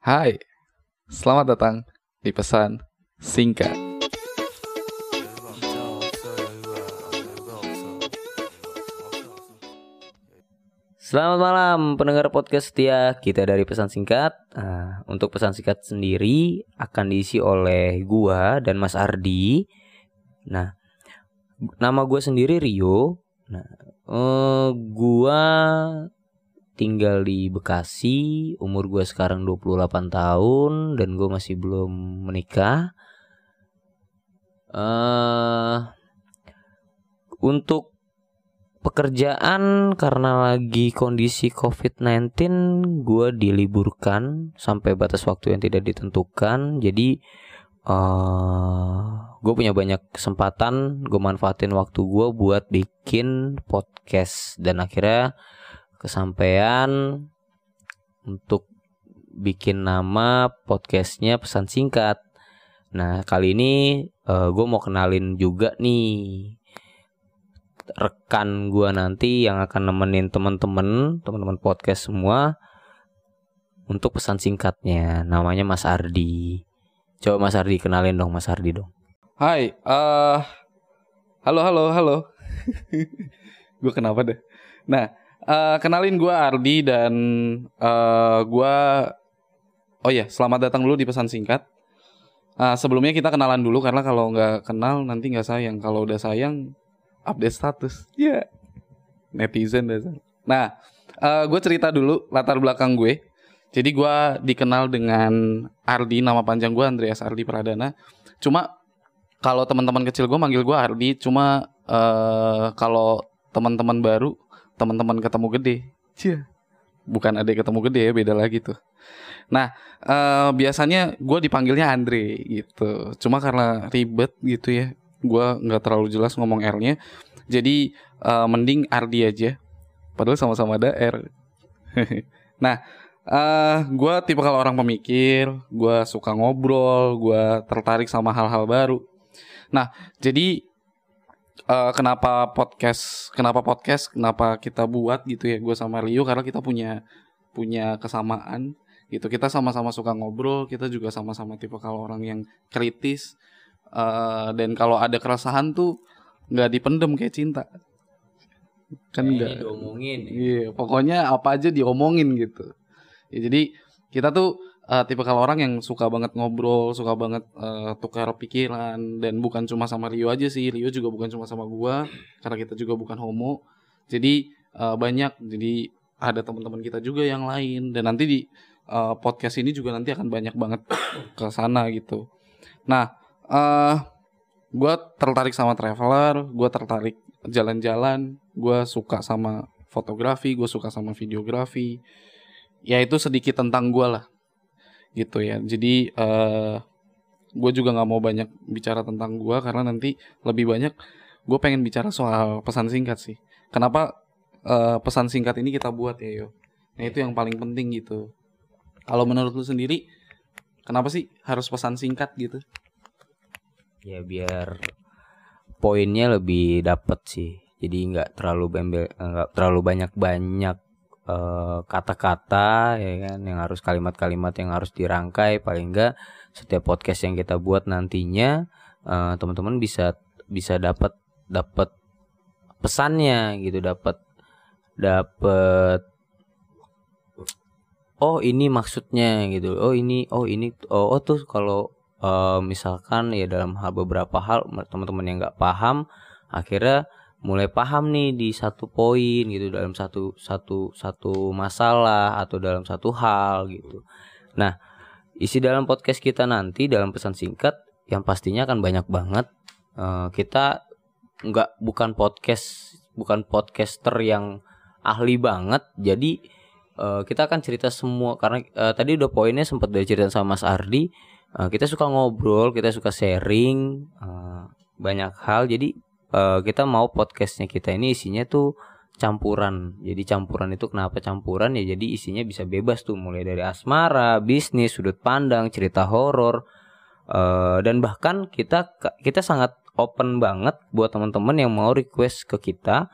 Hai, selamat datang di pesan singkat. Selamat malam pendengar podcast setia kita dari pesan singkat. Nah, untuk pesan singkat sendiri akan diisi oleh gua dan Mas Ardi. Nah, nama gua sendiri Rio. Nah, eh, gua tinggal di Bekasi, umur gua sekarang 28 tahun dan gua masih belum menikah. Eh untuk pekerjaan karena lagi kondisi COVID-19 gue diliburkan sampai batas waktu yang tidak ditentukan jadi uh, gue punya banyak kesempatan gue manfaatin waktu gue buat bikin podcast dan akhirnya kesampaian untuk bikin nama podcastnya pesan singkat nah kali ini uh, gue mau kenalin juga nih rekan gua nanti yang akan nemenin teman-teman, teman-teman podcast semua untuk pesan singkatnya. Namanya Mas Ardi. Coba Mas Ardi kenalin dong Mas Ardi dong. Hai, eh halo halo halo. gue kenapa deh? Nah, eh, kenalin gue Ardi dan eh gue oh ya selamat datang dulu di pesan singkat. Ah, sebelumnya kita kenalan dulu karena kalau nggak kenal nanti nggak sayang. Kalau udah sayang update status. Ya. Netizen dasar. Nah, eh gue cerita dulu latar belakang gue. Jadi gue dikenal dengan Ardi, nama panjang gue Andreas Ardi Pradana. Cuma kalau teman-teman kecil gue manggil gue Ardi. Cuma eh kalau teman-teman baru, teman-teman ketemu gede. Cia. Bukan ada ketemu gede ya, beda lagi tuh. Nah, eh biasanya gue dipanggilnya Andre gitu. Cuma karena ribet gitu ya, gue nggak terlalu jelas ngomong R-nya. Jadi eh, mending Ardi aja. Padahal sama-sama ada R. nah, eh gue tipe kalau orang pemikir, gue suka ngobrol, gue tertarik sama hal-hal baru. Nah, jadi eh, kenapa podcast? Kenapa podcast? Kenapa kita buat gitu ya? Gue sama Rio karena kita punya punya kesamaan gitu. Kita sama-sama suka ngobrol, kita juga sama-sama tipe kalau orang yang kritis. Eh, dan kalau ada keresahan tuh nggak dipendem kayak cinta. Kan enggak. diomongin. Iya, pokoknya apa aja diomongin gitu. Ya, jadi kita tuh uh, tipe kalau orang yang suka banget ngobrol, suka banget uh, tukar pikiran dan bukan cuma sama Rio aja sih. Rio juga bukan cuma sama gua karena kita juga bukan homo. Jadi uh, banyak jadi ada teman-teman kita juga yang lain dan nanti di uh, podcast ini juga nanti akan banyak banget ke sana gitu. Nah, eh gue tertarik sama traveler, gue tertarik jalan-jalan, gue suka sama fotografi, gue suka sama videografi. Ya itu sedikit tentang gue lah, gitu ya. Jadi eh gue juga nggak mau banyak bicara tentang gue karena nanti lebih banyak gue pengen bicara soal pesan singkat sih. Kenapa eh, pesan singkat ini kita buat ya yo? Nah itu yang paling penting gitu. Kalau menurut lu sendiri, kenapa sih harus pesan singkat gitu? Ya biar poinnya lebih dapet sih. Jadi nggak terlalu bembel, nggak terlalu banyak banyak kata-kata ya kan yang harus kalimat-kalimat yang harus dirangkai. Paling enggak setiap podcast yang kita buat nantinya eh, teman-teman bisa bisa dapat dapat pesannya gitu dapat dapat oh ini maksudnya gitu. Oh ini oh ini oh, oh tuh kalau eh, misalkan ya dalam hal beberapa hal teman-teman yang nggak paham akhirnya mulai paham nih di satu poin gitu dalam satu satu satu masalah atau dalam satu hal gitu. Nah, isi dalam podcast kita nanti dalam pesan singkat yang pastinya akan banyak banget. Eh, kita nggak bukan podcast bukan podcaster yang ahli banget. Jadi eh, kita akan cerita semua karena eh, tadi udah poinnya sempat udah cerita sama Mas Ardi. Eh, kita suka ngobrol, kita suka sharing eh, banyak hal. Jadi eh, kita mau podcastnya kita ini isinya tuh campuran. Jadi campuran itu kenapa campuran ya? Jadi isinya bisa bebas tuh mulai dari asmara, bisnis, sudut pandang, cerita horor eh, dan bahkan kita kita sangat open banget buat teman-teman yang mau request ke kita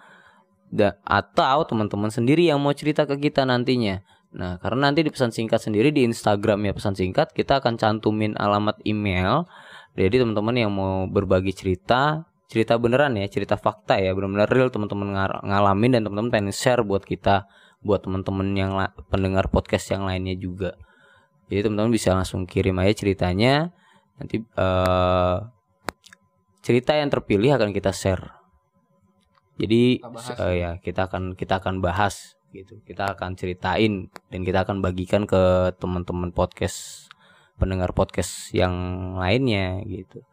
da- atau teman-teman sendiri yang mau cerita ke kita nantinya. Nah, karena nanti di pesan singkat sendiri di Instagram ya pesan singkat kita akan cantumin alamat email. Jadi teman-teman yang mau berbagi cerita, cerita beneran ya, cerita fakta ya, benar-benar real teman-teman ngalamin dan teman-teman pengen share buat kita, buat teman-teman yang pendengar podcast yang lainnya juga. Jadi teman-teman bisa langsung kirim aja ceritanya. Nanti uh, cerita yang terpilih akan kita share. Jadi uh, ya kita akan kita akan bahas gitu. Kita akan ceritain dan kita akan bagikan ke teman-teman podcast pendengar podcast yang lainnya gitu.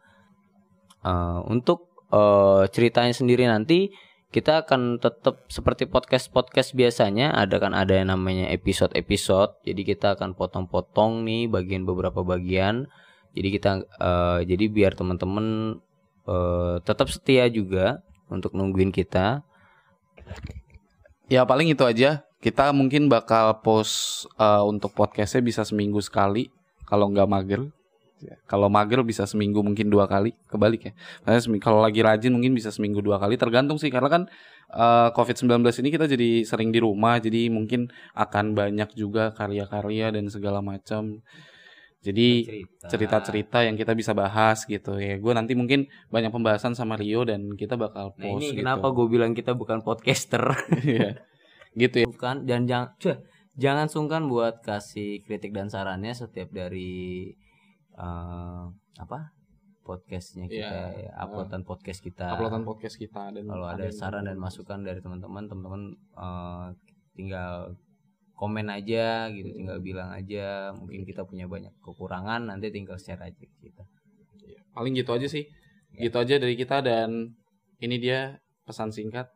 Uh, untuk uh, ceritanya sendiri nanti kita akan tetap seperti podcast-podcast biasanya ada kan ada yang namanya episode-episode. Jadi kita akan potong-potong nih bagian beberapa bagian. Jadi kita uh, jadi biar teman-teman uh, tetap setia juga untuk nungguin kita. Ya paling itu aja. Kita mungkin bakal post uh, untuk podcastnya bisa seminggu sekali kalau nggak mager. Ya, kalau mager bisa seminggu mungkin dua kali, kebalik ya. Maksudnya kalau lagi rajin mungkin bisa seminggu dua kali, tergantung sih karena kan uh, COVID-19 ini kita jadi sering di rumah, jadi mungkin akan banyak juga karya-karya dan segala macam. Jadi cerita-cerita yang kita bisa bahas gitu ya. Gue nanti mungkin banyak pembahasan sama Rio dan kita bakal post. Nah ini gitu. kenapa gue bilang kita bukan podcaster? Iya. gitu ya. Bukan dan jangan jangan sungkan buat kasih kritik dan sarannya setiap dari uh, apa? Podcastnya kita yeah. uploadan uh, podcast kita. Uploadan podcast kita dan kalau ada, saran dan masukan dari teman-teman teman-teman uh, tinggal komen aja gitu hmm. tinggal bilang aja. Mungkin kita punya banyak kekurangan nanti tinggal share aja ke kita. Iya, paling gitu aja sih. Yeah. gitu aja dari kita dan ini dia pesan singkat